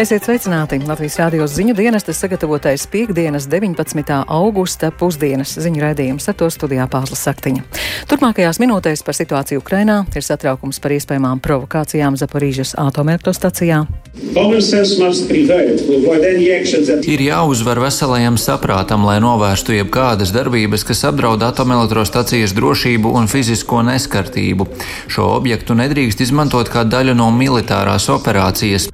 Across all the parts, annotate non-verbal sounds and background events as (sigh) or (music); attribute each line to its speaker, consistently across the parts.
Speaker 1: Esiet sveicināti! Latvijas rādījos ziņu dienestas sagatavotais piekdienas 19. augusta pusdienas ziņu raidījums ar to studijā Pāzla Saktiņa. Turpmākajās minūtēs par situāciju Ukrainā ir satraukums par iespējamām provokācijām Zaporīžas atomelektrostacijā.
Speaker 2: Ir jāuzvar veselajam saprātam, lai novērstu jebkādas darbības, kas apdraud atomelektrostacijas drošību un fizisko neskartību. Šo objektu nedrīkst izmantot kā daļu no militārās operācijas.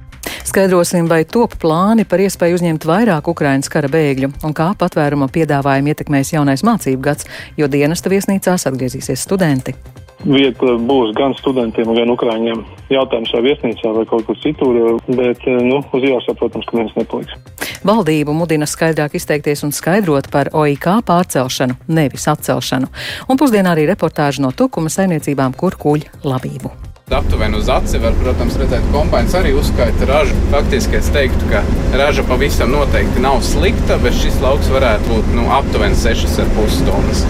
Speaker 1: Skaidrosim, vai top plāni par iespēju uzņemt vairāk Ukrainas kara bēgļu un kā patvēruma piedāvājumu ietekmēs jaunais mācību gads, jo dienesta viesnīcās atgriezīsies studenti.
Speaker 3: Vieta būs gan studentiem, gan ukrāņiem. Jautājums vai viesnīcā vai kaut kur citur, bet nu, uz ielas, protams, ka viens nepaliks.
Speaker 1: Valdību mudina skaidrāk izteikties un skaidrot par OIK pārcelšanu, nevis atcelšanu. Un pusdienā arī reportāža no tukuma saimniecībām, kur kuģ labību.
Speaker 4: Aptuveni uz aci var, protams, redzēt, ka kompainijas arī uzskaita ražu. Faktiski es teiktu, ka raža pavisam noteikti nav slikta, bet šis lauks varētu būt nu, aptuveni 6,5 tonnas.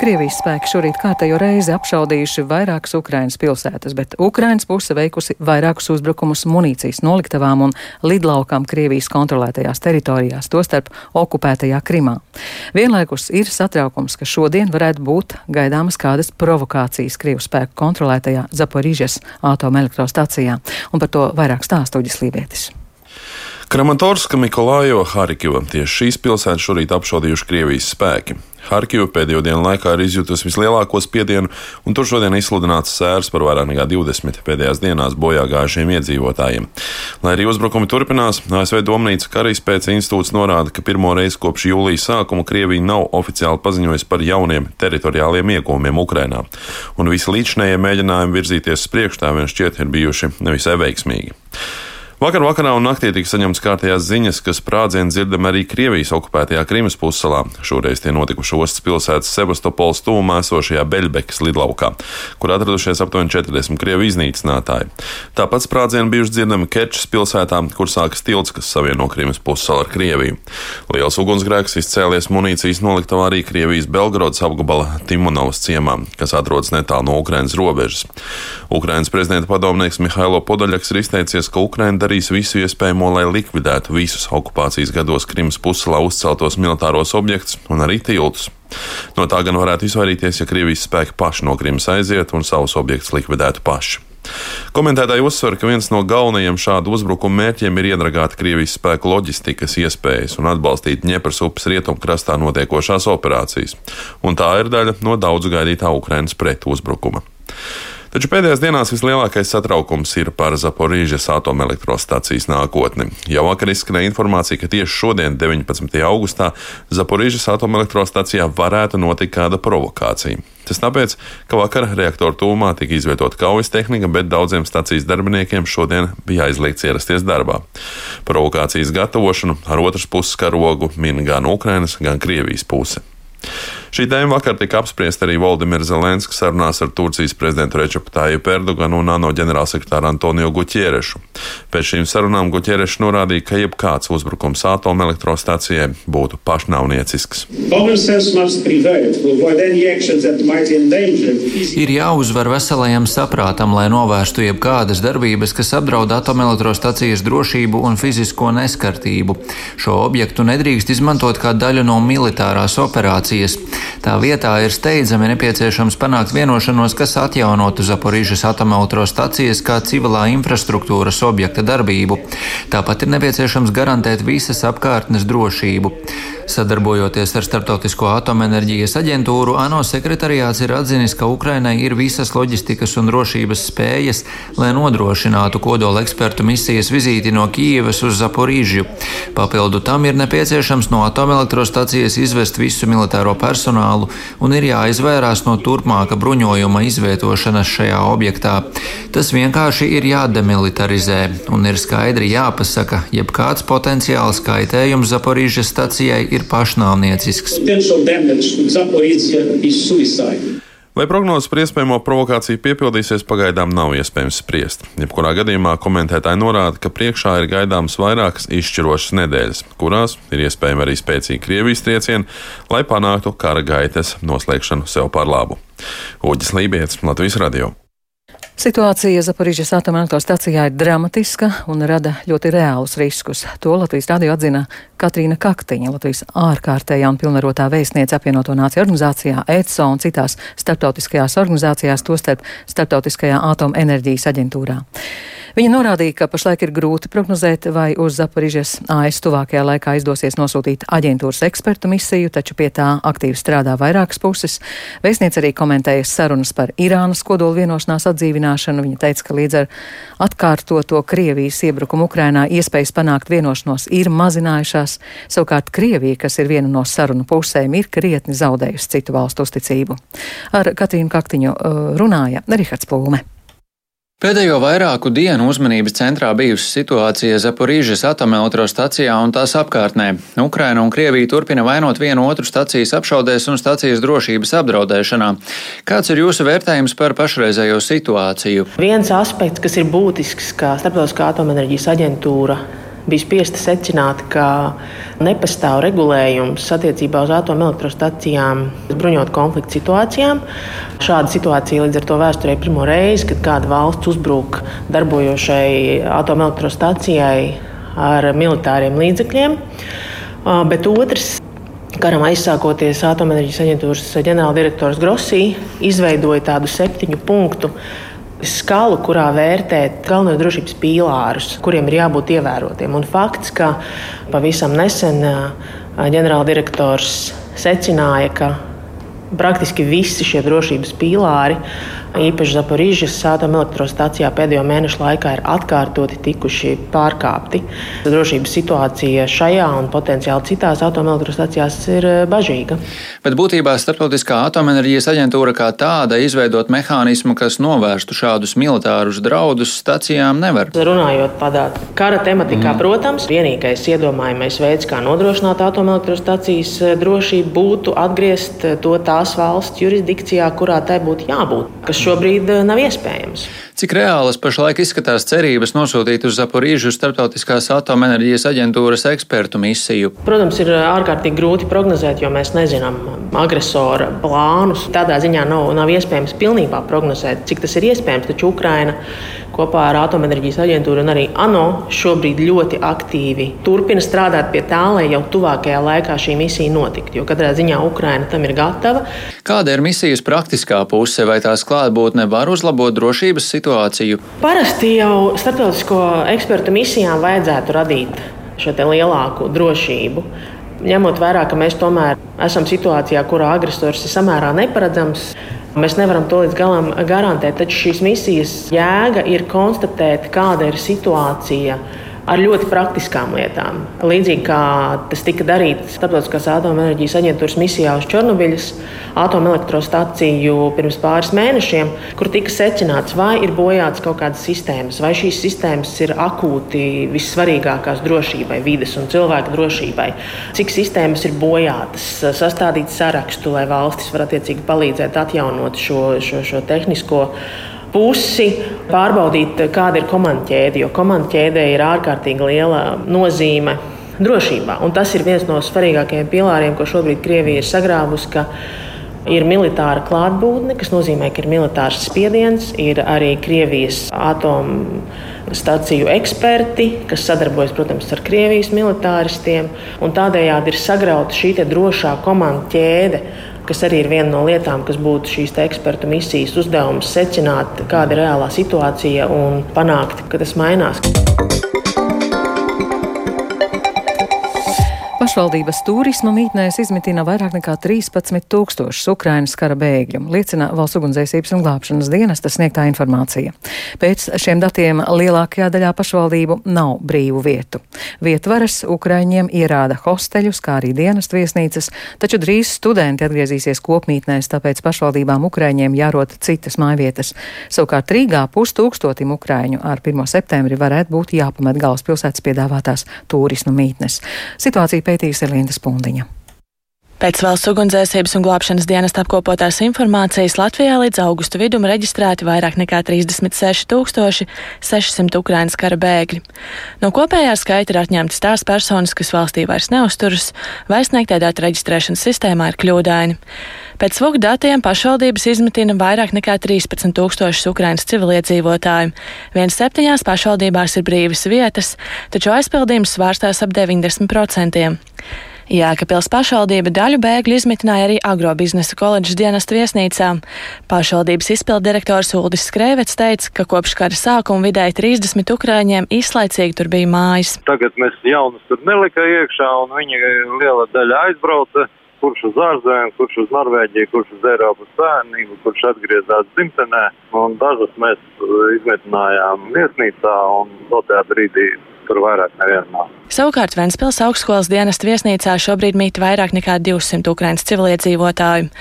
Speaker 1: Krievijas spēki šorīt kārtējo reizi apšaudījuši vairākas Ukrainas pilsētas, bet Ukrainas puse veikusi vairākus uzbrukumus munīcijas noliktavām un lidlaukām Krievijas kontrolētajās teritorijās, tostarp okupētajā Krimā. Vienlaikus ir satraukums, ka šodien varētu būt gaidāmas kādas provokācijas Krievu spēku kontrolētajā Zaporīžas atomelektrostacijā, un par to vairāk stāstuģis Lībietis.
Speaker 5: Kramatorska, Mikolājo, Harkiva tieši šīs pilsētas šorīt apšaudījuši Krievijas spēki. Harkiva pēdējo dienu laikā ir izjutusi vislielāko spiedienu, un tur šodien izsludināts sērs par vairāk nekā 20 pēdējās dienās bojā gājušiem iedzīvotājiem. Lai arī uzbrukumi turpinās, ASV Domnīca Karaspēca institūts norāda, ka pirmo reizi kopš jūlijas sākuma Krievija nav oficiāli paziņojusi par jauniem teritoriāliem iegūmiem Ukrainā, un visi līdzinējie mēģinājumi virzīties uz priekšu tā vien šķiet ir bijuši nevisai veiksmīgi. Vakar vakarā un naktī tika saņemts kārtējās ziņas, ka sprādzieni dzirdami arī Krievijas okupētajā Krimas pussalā. Šoreiz tie notikuši ostas pilsētas Sevastopols tūmā esošajā Beļbekas lidlaukā, kur atradušies aptuveni 40 krievu iznīcinātāji. Tāpat sprādzieni bijuši dzirdami Kerčas pilsētā, kur sākas tilts, kas savieno Krimas pussalu ar Krieviju. Liels ugunsgrēks izcēlies munīcijas noliktavā arī Krievijas Belgradas apgabala Timonovas ciemā, kas atrodas netālu no Ukrainas robežas. Ukrainas prezidenta padomnieks Mihailo Podaļaks ir izteicies, ka Ukraina darīs visu iespējamo, lai likvidētu visus okupācijas gados Krimas pussalā uzceltos militāros objektus un arī tiltus. No tā gan varētu izvairīties, ja Krievijas spēki paši no Krimas aiziet un savus objektus likvidētu paši. Komentētāji uzsver, ka viens no galvenajiem šādu uzbrukumu mērķiem ir iedragāt Krievijas spēku loģistikas iespējas un atbalstīt Dņepras upes rietumkrastā notiekošās operācijas, un tā ir daļa no daudzu gaidītā Ukrainas pretuzbrukuma. Taču pēdējās dienās vislielākais satraukums ir par Zaporīžas atomelektrostacijas nākotni. Jau vakar izskanēja informācija, ka tieši šodien, 19. augustā, Zaporīžas atomelektrostacijā varētu notikt kāda provokācija. Tas tāpēc, ka vakar reaktoru tūmā tika izvietota kaujas tehnika, bet daudziem stacijas darbiniekiem šodien bija aizliegts ierasties darbā. Provokācijas gatavošanu ar otras puses karogu min gan Ukrainas, gan Krievijas puse. Šī tēma vakar tika apspriesta arī Valdemira Zelenska sarunās ar Turcijas prezidentu Rečepu Tāju Erdoganu un ANO ģenerālsekretāru Antoniju Guķierešu. Pēc šīm sarunām Guķierešs norādīja, ka jebkāds uzbrukums atomelektrostacijai būtu pašnāvniecisks.
Speaker 2: Ir jāuzvar veselajam saprātam, lai novērstu jebkādas darbības, kas apdraud atomelektrostacijas drošību un fizisko neskartību. Šo objektu nedrīkst izmantot kā daļu no militārās operācijas. Tā vietā ir steidzami nepieciešams panākt vienošanos, kas atjaunotu Zaporīžas atomelektrostacijas kā civilā infrastruktūras objekta darbību. Tāpat ir nepieciešams garantēt visas apkārtnes drošību. Sadarbojoties ar Startautisko atomenerģijas aģentūru, ANO sekretariāts ir atzinis, ka Ukrainai ir visas loģistikas un drošības spējas, lai nodrošinātu kodola ekspertu misijas vizīti no Kīivas uz Zaporīžu. Papildu tam ir nepieciešams no atomelektrostacijas izvest visu militāro personālu un ir jāizvairās no turpmāka bruņojuma izvietošanas šajā objektā. Tas vienkārši ir jādemilitarizē un ir skaidri jāpasaka, jebkāds potenciāls kaitējums Zaporīžas stacijai ir ir pašnāvniecisks.
Speaker 5: Vai prognozes par iespējamo provokāciju piepildīsies, pagaidām nav iespējams spriest. Jebkurā gadījumā komentētāji norāda, ka priekšā ir gaidāmas vairākas izšķirošas nedēļas, kurās ir iespējami arī spēcīgi Krievijas triecieni, lai panāktu kara gaitas noslēgšanu sev par labu. Uģis Lībijams, Latvijas Radio.
Speaker 1: Situācija Zaporižas atomelektrostacijā ir dramatiska un rada ļoti reālus riskus. To Latvijas radio atzina Katrīna Kaktiņa, Latvijas ārkārtējā un pilnvarotā vēstniece apvienoto nāciju organizācijā ECO un citās starptautiskajās organizācijās, tostarp Starptautiskajā atomenerģijas aģentūrā. Viņa norādīja, ka pašlaik ir grūti prognozēt, vai uz Zaporižas AS tuvākajā laikā izdosies nosūtīt aģentūras ekspertu misiju, taču pie tā aktīvi strādā vairākas puses. Vēstniece arī komentēja sarunas par Irānas kodolu vienošanās atdzīvināšanu. Viņa teica, ka līdz ar atkārtoto Krievijas iebrukumu Ukrainā iespējas panākt vienošanos ir mazinājušās. Savukārt Krievija, kas ir viena no sarunu pusēm, ir krietni zaudējusi citu valstu uzticību. Ar Katrīnu Kaktiņu uh, runāja Rihards Plūme.
Speaker 2: Pēdējo vairāku dienu uzmanības centrā bijusi situācija Zaporīžas atomelektrostacijā un tās apkārtnē. Ukraina un Krievija turpina vainot vienu otru stacijas apšaudēs un stacijas drošības apdraudēšanā. Kāds ir jūsu vērtējums par pašreizējo situāciju?
Speaker 6: Viens aspekts, kas ir būtisks, kā Starptautiskā atomenerģijas aģentūra bija spiesta secināt, ka nepastāv regulējums attiecībā uz atomelektrostacijām, bruņotu konfliktu situācijām. Šāda situācija līdz ar to vēsturē ir pirmo reizi, kad kāda valsts uzbruk darbojošai atomelektrostacijai ar militāriem līdzekļiem. Bet otrs Karam aizsākoties atomenerģijas aģentūras ģenerāldirektors Grosī izveidoja tādu septiņu punktu skalu, kurā vērtēt galvenos drošības pīlārus, kuriem ir jābūt ievērotiem. Un fakts, ka pavisam nesen ģenerāldirektors secināja, ka praktiski visi šie drošības pīlāri īpaši Zaporīžas atomelektrostacijā pēdējo mēnešu laikā ir atkārtoti tikuši pārkāpti. Drošības situācija šajā un potenciāli citās atomelektrostacijās ir eh, bažīga.
Speaker 2: Bet būtībā Startautiskā atomenerģijas aģentūra kā tāda izveidot mehānismu, kas novērstu šādus militārus draudus stacijām nevar.
Speaker 6: Runājot tādā kara tematikā, mm. protams, vienīgais iedomājamais veids, kā nodrošināt atomelektrostacijas eh, drošību, būtu atgriezt to tās valsts jurisdikcijā, kurā tai būtu jābūt. Šobrīd eh, nav iespējams.
Speaker 2: Cik reālas pašlaik izskatās cerības nosūtīt uz Zaporīžu starptautiskās atomenerģijas aģentūras ekspertu misiju?
Speaker 6: Protams, ir ārkārtīgi grūti prognozēt, jo mēs nezinām agresora plānus. Tādā ziņā nav, nav iespējams pilnībā prognozēt, cik tas ir iespējams. Taču Ukraina kopā ar Atomenerģijas aģentūru un arī ANO šobrīd ļoti aktīvi turpina strādāt pie tā, lai jau tuvākajā laikā šī misija notiktu. Jo katrā ziņā Ukraina tam ir gatava.
Speaker 2: Kāda ir misijas praktiskā puse, vai tās klātbūtne var uzlabot drošības situāciju?
Speaker 6: Parasti jau starptautisko ekspertu misijām vajadzētu radīt šo lielāku drošību. Ņemot vērā, ka mēs tomēr esam situācijā, kurā agresors ir samērā neparedzams, Mēs nevaram to līdz galam garantēt, taču šīs misijas jēga ir konstatēt, kāda ir situācija ar ļoti praktiskām lietām. Līdzīgi kā tas tika darīts Starptautiskās atomenerģijas aģentūras misijā uz Černobiļas atomelektrostaciju pirms pāris mēnešiem, kur tika secināts, vai ir bojātas kaut kādas sistēmas, vai šīs sistēmas ir akūti vissvarīgākās drošībai, vides un cilvēka drošībai, cik sistēmas ir bojātas, sastādīt sarakstu, lai valstis var attiecīgi palīdzēt atjaunot šo, šo, šo tehnisko pusi pārbaudīt, kāda ir komandķēde, jo komandķēdē ir ārkārtīgi liela nozīme drošībā. Un tas ir viens no svarīgākajiem pilāriem, ko šobrīd Krievija ir sagrāvusi. Ir militāra klātbūtne, kas nozīmē, ka ir militārs spiediens, ir arī Krievijas atomu staciju eksperti, kas sadarbojas, protams, ar Krievijas militāristiem. Tādējādi ir sagrauta šī drošā komandu ķēde, kas arī ir viena no lietām, kas būtu šīs ekspertu misijas uzdevums, secināt, kāda ir reālā situācija un panākt, ka tas mainās.
Speaker 1: Pašvaldības turisma mītnēs izmitina vairāk nekā 13 tūkstošus Ukrainas kara bēgļu, liecina Valsts ugunsdzēsības un glābšanas dienesta sniegtā informācija. Pēc šiem datiem lielākajā daļā pašvaldību nav brīvu vietu. Vietvaras Ukraiņiem ierāda hosteļus, kā arī dienestu viesnīcas, taču drīz studenti atgriezīsies kopmītnēs, tāpēc pašvaldībām Ukraiņiem jārot citas mājvietas. Savukārt Rīgā pustūkstotim Ukraiņu ar 1. septembri varētu būt jāpamet galvaspilsētas piedāvātās turismu mītnes. Situācija pētījis Elīna Spundiņa.
Speaker 7: Pēc valsts ugunsdzēsības un glābšanas dienas apkopotās informācijas Latvijā līdz augusta vidum reģistrēti vairāk nekā 36,600 Ukrainas kara bēgļi. No kopējā skaita ir atņemtas tās personas, kas valstī vairs neusturas, vai sniegtā datu reģistrēšanas sistēmā ir kļūdaini. Pēc SVUG datiem pašvaldības izmetina vairāk nekā 13 tūkstošus Ukrainas civiliedzīvotāju. Viens septiņās pašvaldībās ir brīvas vietas, taču aizpildījums svārstās ap 90%. Jēkabils pašvaldība daļu bēgļu izmitināja arī agrobiznesa koledžas dienestu viesnīcā. Pašvaldības izpildirektors Uldis Skrēvets teica, ka kopš kara sākuma vidēji 30 ukrāņiem īslaicīgi tur bija mājas.
Speaker 8: Tagad mēs jaunus tur nelika iekšā un viņi liela daļa aizbrauca kurš uz ārzemēm, kurš uz Norvēģiju, kurš uz Eiropas Savienību, kurš atgriezās dzimtenē. Un dažas mēs izmetinājām viesnīcā un dotajā brīdī tur vairāk nevienu nav.
Speaker 7: Savukārt Ventspils augstskolas dienesta viesnīcā šobrīd mīt vairāk nekā 200 Ukrainas civiliedzīvotāju.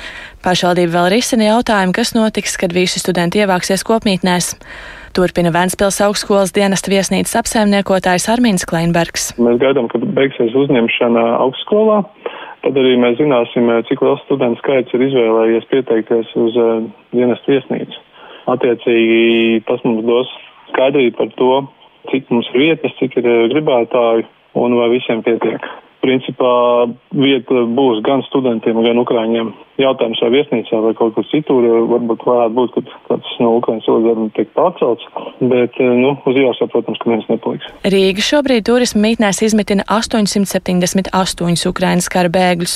Speaker 7: Pašvaldība vēl risina jautājumu, kas notiks, kad visi studenti ievāksies kopmītnēs. Turpina Ventspils augstskolas dienesta viesnīcas apsaimniekotājs Armīns Kleinbergs.
Speaker 3: Mēs gaidām, kad beigsies uzņemšana augstskolā. Tad arī mēs zināsim, cik liels studentu skaits ir izvēlējies pieteikties uz uh, dienestu viesnīcu. Attiecīgi tas mums dos skaidrību par to, cik mums ir vietas, cik ir eh, gribētāju un vai visiem pietiek. Principā vieta būs gan studentiem, gan ukrāņiem. Jautājums vai viesnīcā vai kaut kur citur, varbūt varētu būt, ka kāds no Ukrainas cilvēkiem tiek pārcelts, bet, eh, nu, uz ielas, protams, ka viens nepaliks.
Speaker 7: Rīga šobrīd turisma mītnēs izmitina 878 Ukrainas kara bēgļus.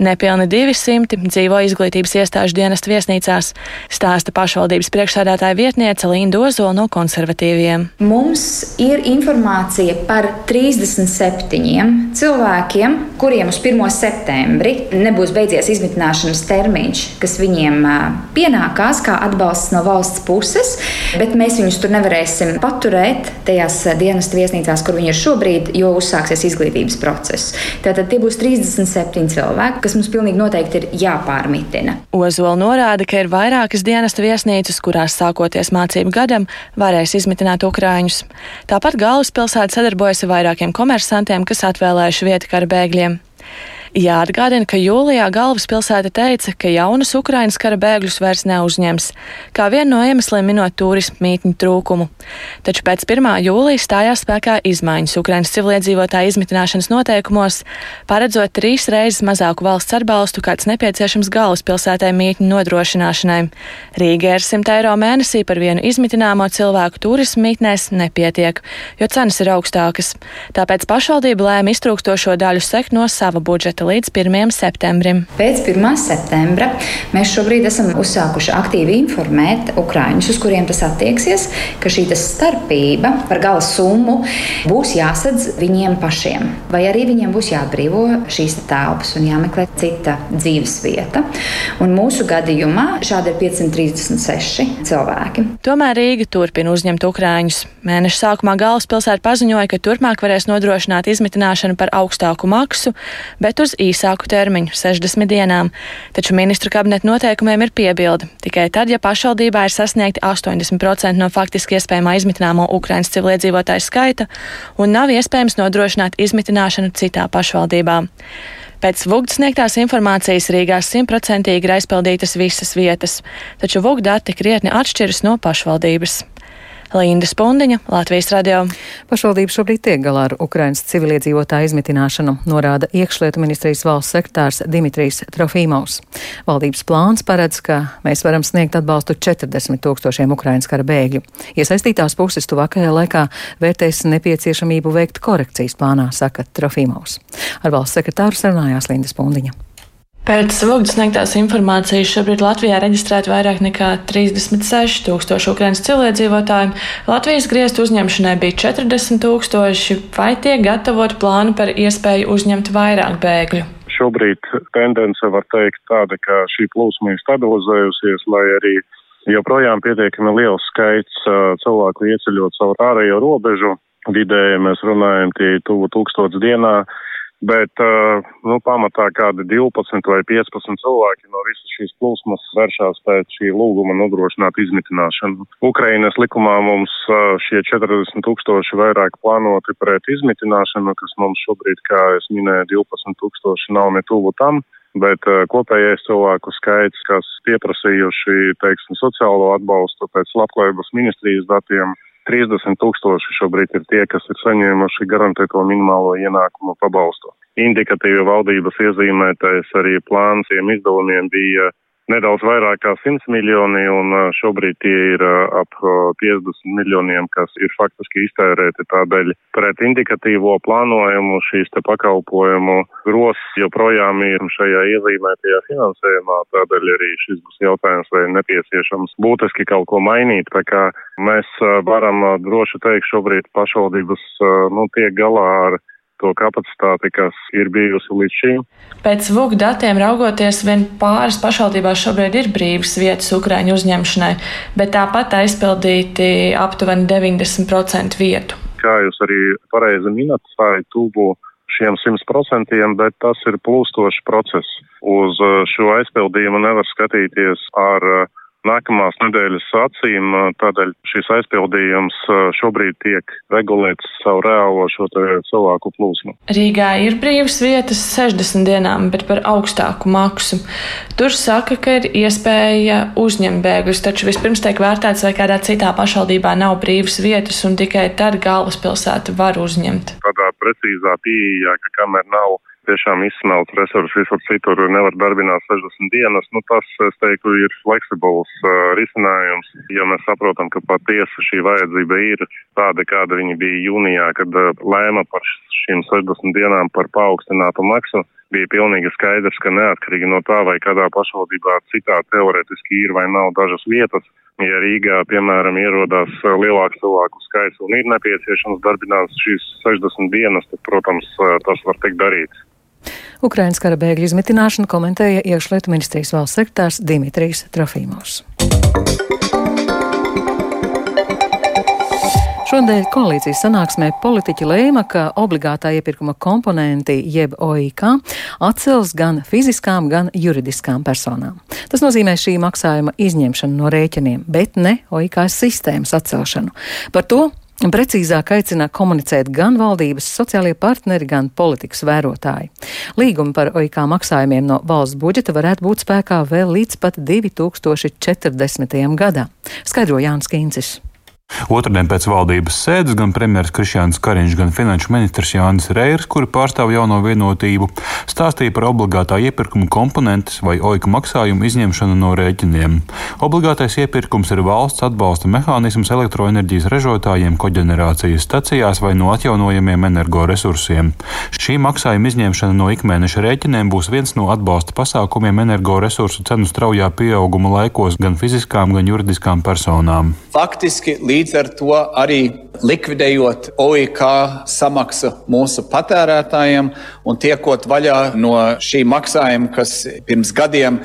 Speaker 7: Nepilni 200 dzīvo izglītības iestāžu dienestu viesnīcās, stāsta pašvaldības priekšsādātāja vietniece Linda Ozola no konservatīviem.
Speaker 9: Mums ir informācija par 37 cilvēkiem cilvēkiem, kuriem uz 1. septembri nebūs beidzies izmitināšanas termiņš, kas viņiem pienākās kā atbalsts no valsts puses, bet mēs viņus tur nevarēsim paturēt tajās dienas viesnīcās, kur viņi ir šobrīd, jo uzsāksies izglītības process. Tātad tie būs 37 cilvēki, kas mums pilnīgi noteikti ir jāpārmitina.
Speaker 7: Ozola norāda, ka ir vairākas dienas viesnīcas, kurās sākoties mācību gadam varēs izmitināt ukrāņus. Tāpat galvaspilsēta sadarbojas ar vairākiem komersantiem, kas atvēlējuši vietu kara bēgļiem. Jāatgādina, ka jūlijā galvaspilsēta teica, ka jaunus Ukrainas kara bēgļus vairs neuzņems, kā vienu no iemesliem minot turismu mītņu trūkumu. Taču pēc 1. jūlijas stājās spēkā izmaiņas Ukrainas civiliedzīvotāju izmitināšanas noteikumos, paredzot trīs reizes mazāku valsts atbalstu, kāds nepieciešams galvaspilsētai mītņu nodrošināšanai. Rīgā ar 100 eiro mēnesī par vienu izmitināmo cilvēku turismu mītnēs nepietiek, jo cenas ir augstākas. Tāpēc pašvaldība lēma iztrūkstošo daļu sekt no sava budžeta budžeta līdz 1. septembrim.
Speaker 9: Pēc 1. septembra mēs šobrīd esam uzsākuši aktīvi informēt Ukrāņus, uz kuriem tas attieksies, ka šī starpība par gala summu būs jāsadz viņiem pašiem, vai arī viņiem būs jāatbrīvo šīs telpas un jāmeklē cita dzīves vieta. Un mūsu gadījumā šādi ir 536 cilvēki.
Speaker 7: Tomēr Rīga turpina uzņemt Ukrāņus. Mēneša sākumā galvaspilsēta paziņoja, ka turpmāk varēs nodrošināt izmitināšanu par augstāku maksu, bet uz uz īsāku termiņu - 60 dienām. Taču ministru kabineta noteikumiem ir piebilde tikai tad, ja pašvaldībā ir sasniegti 80% no faktiski iespējamā izmitināmo Ukraiņas civiliedzīvotāju skaita un nav iespējams nodrošināt izmitināšanu citā pašvaldībā. Pēc VUGD sniegtās informācijas Rīgā simtprocentīgi ir aizpildītas visas vietas, taču VUGD dati krietni atšķiras no pašvaldības. Linda Spundiņa, Latvijas radio.
Speaker 1: Pašvaldība šobrīd tiek galā ar Ukrainas civiliedzīvotāju izmitināšanu, norāda iekšlietu ministrijas valsts sektārs Dimitrijs Trofīmovs. Valdības plāns paredz, ka mēs varam sniegt atbalstu 40 tūkstošiem Ukrainas kara bēgļu. Iesaistītās puses tuvākajā laikā vērtēs nepieciešamību veikt korekcijas plānā, saka Trofīmovs. Ar valsts sekretāru sarunājās Linda Spundiņa.
Speaker 7: Pēc Vogdas sniegtās informācijas šobrīd Latvijā reģistrēta vairāk nekā 36 tūkstoši Ukraiņas cilvēdzīvotāju. Latvijas griestu uzņemšanai bija 40 tūkstoši. Vai tiek gatavot plānu par iespēju uzņemt vairāk bēgļu?
Speaker 10: Šobrīd tendence var teikt tāda, ka šī plūsma ir stabilizējusies, lai arī joprojām pietiekami liels skaits cilvēku ieceļot savu ārējo robežu. Vidēji mēs runājam tie tuvu tūkstots dienā Bet, uh, nu, pamatā kādi 12 vai 15 cilvēki no visas šīs plūsmas vēršās pēc šī lūguma nodrošināt izmitināšanu. Ukrainas likumā mums uh, šie 40 tūkstoši vairāk plānoti pret izmitināšanu, kas mums šobrīd, kā es minēju, 12 tūkstoši nav ne tuvu tam. bet uh, kopējais cilvēku skaits, kas pieprasījuši, teiksim, sociālo atbalstu pēc labklājības ministrijas datiem, 30 tūkstoši šobrīd ir tie, kas ir saņēmuši garantēto minimālo ienākumu pabalstu. Indikatīvi valdības iezīmētais arī plāns tiem izdevumiem bija nedaudz vairāk kā 100 miljoni, un šobrīd tie ir ap 50 miljoniem, kas ir faktiski iztērēti tādēļ pret indikatīvo plānojumu šīs te pakalpojumu gros joprojām ir šajā iezīmētajā finansējumā, tādēļ arī šis būs jautājums, vai nepieciešams būtiski kaut ko mainīt, tā kā mēs varam droši teikt šobrīd pašvaldības, nu, tiek galā ar to kapacitāti, kas ir bijusi līdz šim.
Speaker 7: Pēc VUK datiem raugoties, vien pāris pašvaldībās šobrīd ir brīvas vietas Ukraiņu uzņemšanai, bet tāpat aizpildīti aptuveni 90% vietu.
Speaker 10: Kā jūs arī pareizi minat, tā ir tuvu šiem 100%, bet tas ir plūstošs process. Uz šo aizpildījumu nevar skatīties ar uh, nākamās nedēļas acīm, tādēļ šis aizpildījums šobrīd tiek regulēts savu reālo šo cilvēku plūsmu.
Speaker 7: Rīgā ir brīvas vietas 60 dienām, bet par augstāku maksu. Tur saka, ka ir iespēja uzņemt bēgļus, taču vispirms tiek vērtēts, vai kādā citā pašvaldībā nav brīvas vietas, un tikai tad galvaspilsēta var uzņemt.
Speaker 10: Tādā precīzā pieejā, ka kamēr nav tiešām izsmelts resursus visur citur nevar darbināt 60 dienas, nu tas, es teiktu, ir fleksibls uh, risinājums, jo mēs saprotam, ka patiesi šī vajadzība ir tāda, kāda viņa bija jūnijā, kad uh, lēma par šīm 60 dienām par paaugstinātu maksu. Bija pilnīgi skaidrs, ka neatkarīgi no tā, vai kādā pašvaldībā citā teoretiski ir vai nav dažas vietas, ja Rīgā, piemēram, ierodās lielāks cilvēku skaits un ir nepieciešams darbināt šīs 60 dienas, tad, protams, tas var tikt darīts.
Speaker 1: Ukrainas kara bēgļu izmitināšanu komentēja iekšlietu ministrijas valsts sekretārs Dimitrijs Trofīmovs. Šodien koalīcijas sanāksmē politiķi lēma, ka obligātā iepirkuma komponenti, jeb OIK, atcels gan fiziskām, gan juridiskām personām. Tas nozīmē šī maksājuma izņemšanu no rēķiniem, bet ne OIK sistēmas atcelšanu. Par to Precīzāk aicina komunicēt gan valdības sociālie partneri, gan politikas vērotāji. Līgumi par OIK maksājumiem no valsts budžeta varētu būt spēkā vēl līdz pat 2040. gadam, skaidro Jānis Kīncis.
Speaker 11: Otradien pēc valdības sēdes gan premjerministrs Krišjāns Kariņš, gan finanšu ministrs Jānis Reirs, kuri pārstāv jauno vienotību, stāstīja par obligātā iepirkuma komponentes vai oika maksājumu izņemšanu no rēķiniem. Obligātais iepirkums ir valsts atbalsta mehānisms elektroenerģijas ražotājiem koģenerācijas stacijās vai no atjaunojamiem energoresursiem. Šī maksājuma izņemšana no ikmēneša rēķiniem būs viens no atbalsta pasākumiem energoresursu cenu straujā pieauguma laikos gan fiziskām, gan juridiskām personām.
Speaker 12: Faktiski līdz ar to arī likvidējot OIK samaksu mūsu patērētājiem un tiekot vaļā no šī maksājuma, kas pirms gadiem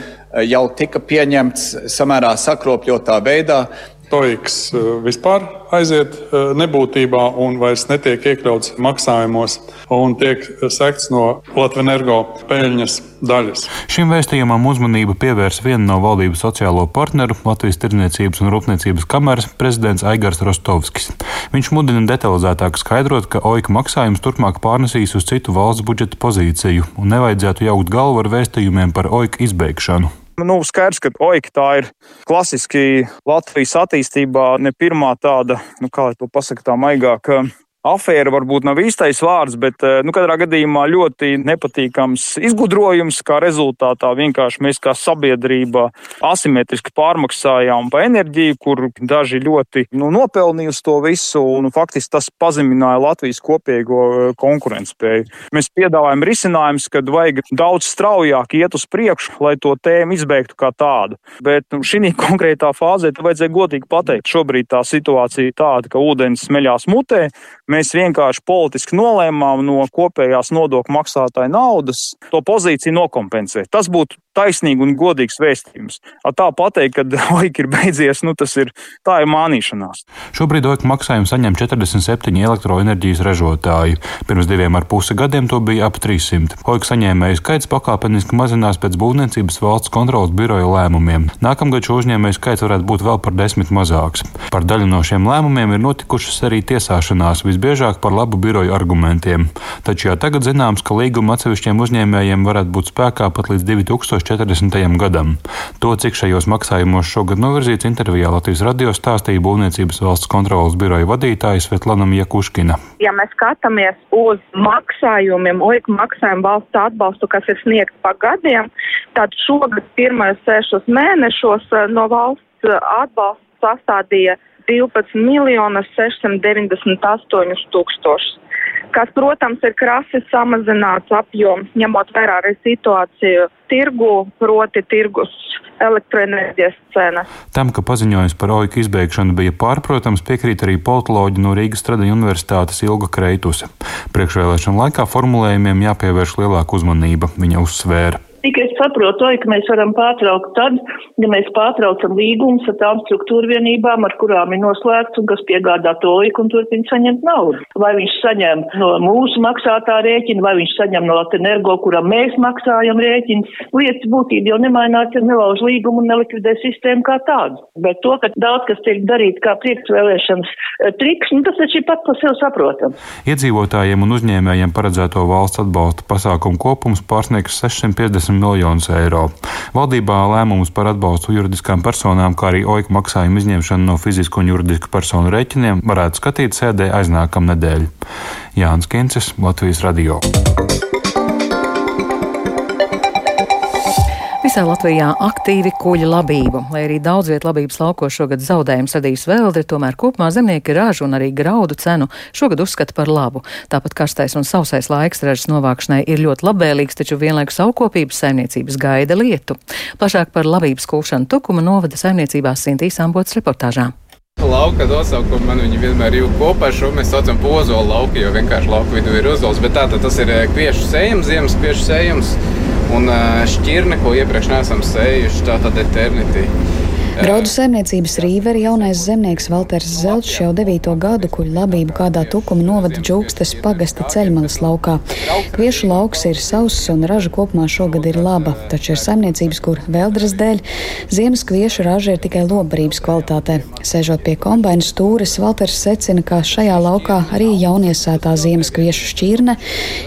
Speaker 12: jau tika pieņemts samērā sakropļotā veidā,
Speaker 13: Toiks eh, vispār aiziet eh, nebūtībā un vairs netiek iekļauts maksājumos un tiek sekts no Latvijas energo peļņas daļas.
Speaker 11: Šim vēstījumam uzmanību pievērs viena no valdības sociālo partneru Latvijas Tirdzniecības un Rūpniecības kameras prezidents Aigars Rostovskis. Viņš mudina detalizētāk skaidrot, ka OIK maksājums turpmāk pārnesīs uz citu valsts budžeta pozīciju un nevajadzētu jaukt galvu ar vēstījumiem par OIK izbeigšanu.
Speaker 14: Nu, skaidrs, ka OIK tā ir klasiski Latvijas attīstībā ne pirmā tāda, nu, kā to pasakā tā maigāk, afēra varbūt nav īstais vārds, bet eh, nu, katrā gadījumā ļoti nepatīkams izgudrojums, kā rezultātā vienkārši mēs kā sabiedrība asimetriski pārmaksājām pa enerģiju, kur daži ļoti nu, nopelnīja uz to visu, un faktiski tas pazemināja Latvijas kopīgo eh, konkurētspēju. Mēs piedāvājam risinājumus, kad vajag daudz straujāk iet uz priekšu, lai to tēmu izbeigtu kā tādu. Bet nu, šī konkrētā fāzē vajadzēja godīgi pateikt, šobrīd tā situācija ir tāda, ka ūdens smeļās mutē. Mēs vienkārši politiski nolēmām no kopējās nodokļu maksātāja naudas to pozīciju nokompensēt. Tas būtu taisnīgi un godīgs vēstījums. Tā pateikt, (laughs) ka OIK ir beidzies, nu, tas ir, ir mānīšanās.
Speaker 11: Šobrīd OIK maksājumu saņem 47 elektroenerģijas ražotāji. Pirms diviem ar pusi gadiem to bija ap 300. OIK saņēmēju skaits pakāpeniski mazinās pēc būvniecības valsts kontrolas biroja lēmumiem. Nākamgad šo uzņēmēju skaits varētu būt vēl par desmit mazāks. Par daļu no šiem lēmumiem ir notikušas arī tiesāšanās. Visbiežāk par labu biroju argumentiem. Taču jau tagad zināms, ka līguma atsevišķiem uzņēmējiem varētu būt spēkā pat līdz 2040. gadam. To, cik šajos maksājumos šogad novirzīts intervijā Latvijas radio stāstīja Būvniecības valsts kontrolas biroja vadītāja Svetlana Jakuškina.
Speaker 15: Ja mēs skatāmies uz maksājumiem, OIK maksājumu valsts atbalstu, kas ir sniegts pa gadiem, tad šogad pirmajos sešos mēnešos eh, no valsts eh, atbalsta sastādīja 12 miljonus 698 tūkstošus kas, protams, ir krasi samazināts apjoms, ņemot vērā arī situāciju tirgu, proti tirgus elektroenerģijas cenas.
Speaker 11: Tam, ka paziņojums par OIK izbeigšanu bija pārprotams, piekrīt arī politoloģi no Rīgas Tradiņu universitātes Ilga Kreituse. Priekšvēlēšana laikā formulējumiem jāpievērš lielāka uzmanība, viņa uzsvēra.
Speaker 16: Cik es saprotu, ka mēs varam pārtraukt tad, ja mēs pārtraucam līgumus ar tām struktūra vienībām, ar kurām ir noslēgts un kas piegādā to oiku un turpina saņemt naudu. Vai viņš saņem no mūsu maksātā rēķina, vai viņš saņem no Latenergo, kuram mēs maksājam rēķinu. Lietas būtība jau nemainās, ja nelauž līgumu un nelikvidē sistēmu kā tādu. Bet to, ka daudz kas tiek darīt kā priekšvēlēšanas eh, triks, nu, tas taču ir pat par sevi saprotams.
Speaker 11: Iedzīvotājiem un uzņēmējiem paredzēto valsts atbalsta pasākumu kopums pārsniegs 650 miljonus eiro. Valdībā lēmumus par atbalstu juridiskām personām, kā arī OIK maksājumu izņemšanu no fizisku un juridisku personu rēķiniem varētu skatīt sēdē aiznākam nedēļu. Jānis Kincis, Latvijas Radio.
Speaker 1: Visā Latvijā aktīvi kuģa labību, lai arī daudz viet labības laukos šogad zaudējums radīs veldri, tomēr kopumā zemnieki ražu un arī graudu cenu šogad uzskata par labu. Tāpat karstais un sausais laiks ražas novākšanai ir ļoti labvēlīgs, taču vienlaikus augkopības saimniecības gaida lietu. Plašāk par labības kūšanu Tukuma novada saimniecībās Sintīs Ambots reportāžā.
Speaker 4: Lauka nosaukumu man viņi vienmēr jūt kopā. Šo mēs saucam par ozolu lauku, jo vienkārši lauka vidū ir ozols. Bet tā tas ir kviešu sējums, ziemas kviešu sējums un šķirne, ko iepriekš neesam sējuši. Tā tad eternity.
Speaker 17: Graudu saimniecības rīveri jaunais zemnieks Valters Zelčs jau devīto gadu kuģu labību kādā tukuma novada džūkstes pagasta ceļmalas laukā. Kviešu lauks ir sauss un raža kopumā šogad ir laba, taču ir saimniecības, kur vēldras dēļ ziemas kviešu raža ir tikai lobarības kvalitātē. Sēžot pie kombaina stūres, Valters secina, ka šajā laukā arī jauniesētā ziemas kviešu šķirne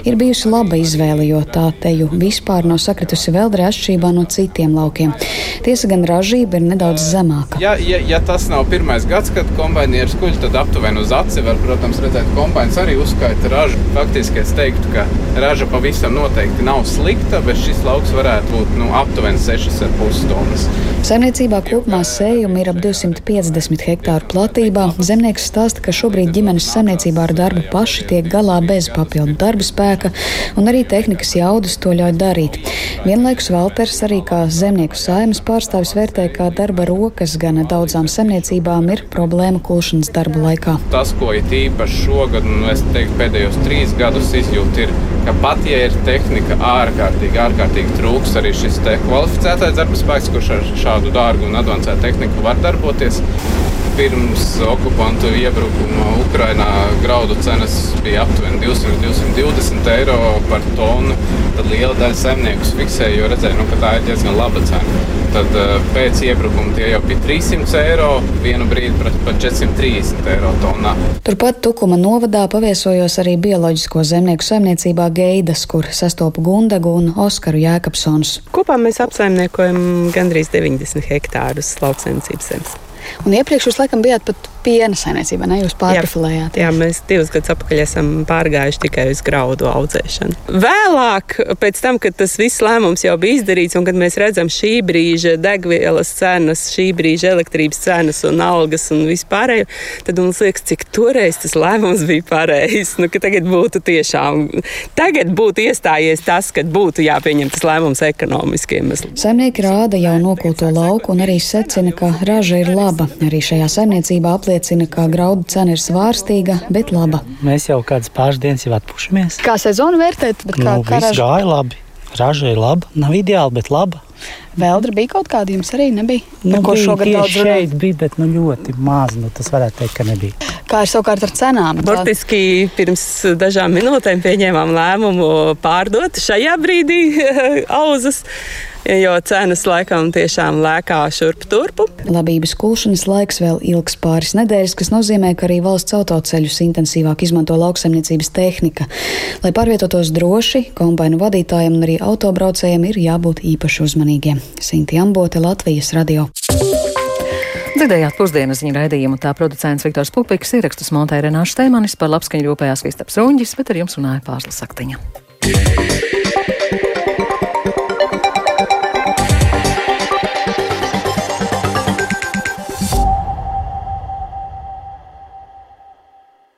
Speaker 17: ir bijusi laba izvēle, jo tā teju vispār nav sakritusi vēldrē atšķirībā no citiem laukiem. Tiesa gan ražība ir nedaudz daudz zemāka.
Speaker 4: Ja, ja, ja tas nav pirmais gads, kad kombainieris kuģi, tad aptuveni uz aci var, protams, redzēt, ka kombainis arī uzskaita ražu. Faktiski es teiktu, ka raža pavisam noteikti nav slikta, bet šis lauks varētu būt nu, aptuveni 6,5 tonnas.
Speaker 17: Saimniecībā kopumā sējumi ir ap 250 hektāru platībā. Zemnieks stāsta, ka šobrīd ģimenes saimniecībā ar darbu paši tiek galā bez papildu darba spēka, un arī tehnikas jaudas to ļauj darīt. Vienlaikus Valters arī kā zemnieku saimas pārstāvis vērtē, kā darba rokas gan daudzām saimniecībām ir problēma kulšanas darba laikā.
Speaker 4: Tas, ko ir īpaši šogad, un es teiktu, pēdējos trīs gadus izjūt, ir, ka pat ja ir tehnika ārkārtīgi, ārkārtīgi trūks arī šis kvalificētais darba spēks, kurš ar šādu dārgu un avansētu tehniku var darboties. Pirms okupantu iebrukuma Ukrainā graudu cenas bija aptuveni 200-220 eiro par tonu. Tad liela daļa saimnieku fiksēja, jo redzēja, nu, ka tā ir diezgan laba cena. Tad pēc iebrukuma tie jau bija 300 eiro, vienu brīdi pat 430 eiro tonā.
Speaker 17: Turpat Tukuma novadā paviesojos arī bioloģisko zemnieku saimniecībā Geidas, kur sastopu Gundagu un Oskaru Jēkabsonus.
Speaker 18: Kopā mēs apsaimniekojam gandrīz 90 hektārus lauksaimniecības zemes.
Speaker 17: Un iepriekš jūs laikam bijāt pat piena saimniecībā, ne jūs pārprofilējāt?
Speaker 18: Jā, jā, mēs divus gadus atpakaļ esam pārgājuši tikai uz graudu audzēšanu. Vēlāk, pēc tam, kad tas viss lēmums jau bija izdarīts un kad mēs redzam šī brīža degvielas cenas, šī brīža elektrības cenas un algas un vispārējo, tad mums liekas, cik toreiz tas lēmums bija pareizs. Nu, tagad būtu tiešām, tagad būtu iestājies tas, kad būtu jāpieņem tas lēmums ekonomiskiem iemesliem.
Speaker 17: Saimnieki rāda jau nokulto lauku un arī secina, ka raža ir laba. Arī šajā saimniecībā apliecina, ka graudu cena ir svārstīga, bet laba.
Speaker 19: Mēs jau kādas pāris dienas jau atpūšamies.
Speaker 17: Kā sezonu vērtēt?
Speaker 19: Kā, nu, kā raža gāja labi. Raža ir laba, nav ideāli, bet laba.
Speaker 17: Vēldra bija kaut kāda, jums arī nebija.
Speaker 19: Nu, ko šogad daudz šeit bija, bet nu, ļoti maz. Nu, tas varētu teikt, ka nebija.
Speaker 17: Kā ir savukārt ar cenām?
Speaker 18: Burtiski pirms dažām minūtēm pieņēmām lēmumu pārdot šajā brīdī (laughs) auzas. Jo cenas laikam tiešām lēkā šurp turpu.
Speaker 17: Labības kulšanas laiks vēl ilgs pāris nedēļas, kas nozīmē, ka arī valsts autoceļus intensīvāk izmanto lauksaimniecības tehnika. Lai pārvietotos droši, kombainu vadītājiem un arī autobraucējiem ir jābūt īpaši uzmanīgiem. Sinti Ambote, Latvijas radio.
Speaker 1: Dzirdējāt pusdienas ziņu raidījumu, tā producents Viktors Pupiks, ierakstus montēja Renāša Steimanis, par labskaņu rūpējās Kristaps Runģis, bet ar jums runāja Pārslas Saktiņa.